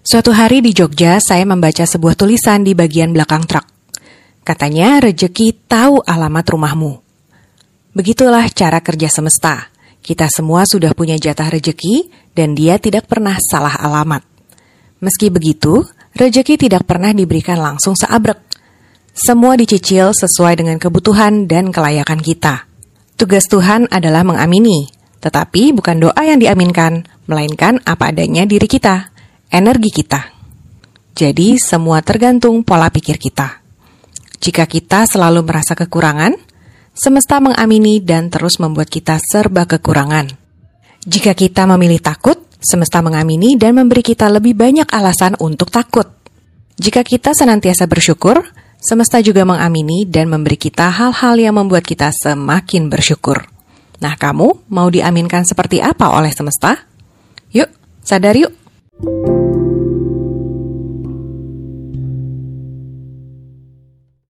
Suatu hari di Jogja, saya membaca sebuah tulisan di bagian belakang truk. Katanya, rejeki tahu alamat rumahmu. Begitulah cara kerja semesta. Kita semua sudah punya jatah rejeki, dan dia tidak pernah salah alamat. Meski begitu, rejeki tidak pernah diberikan langsung seabrek. Semua dicicil sesuai dengan kebutuhan dan kelayakan kita. Tugas Tuhan adalah mengamini, tetapi bukan doa yang diaminkan, melainkan apa adanya diri kita, energi kita. Jadi, semua tergantung pola pikir kita. Jika kita selalu merasa kekurangan, semesta mengamini dan terus membuat kita serba kekurangan. Jika kita memilih takut, semesta mengamini dan memberi kita lebih banyak alasan untuk takut. Jika kita senantiasa bersyukur, semesta juga mengamini dan memberi kita hal-hal yang membuat kita semakin bersyukur. Nah, kamu mau diaminkan seperti apa oleh semesta? Yuk, sadar yuk!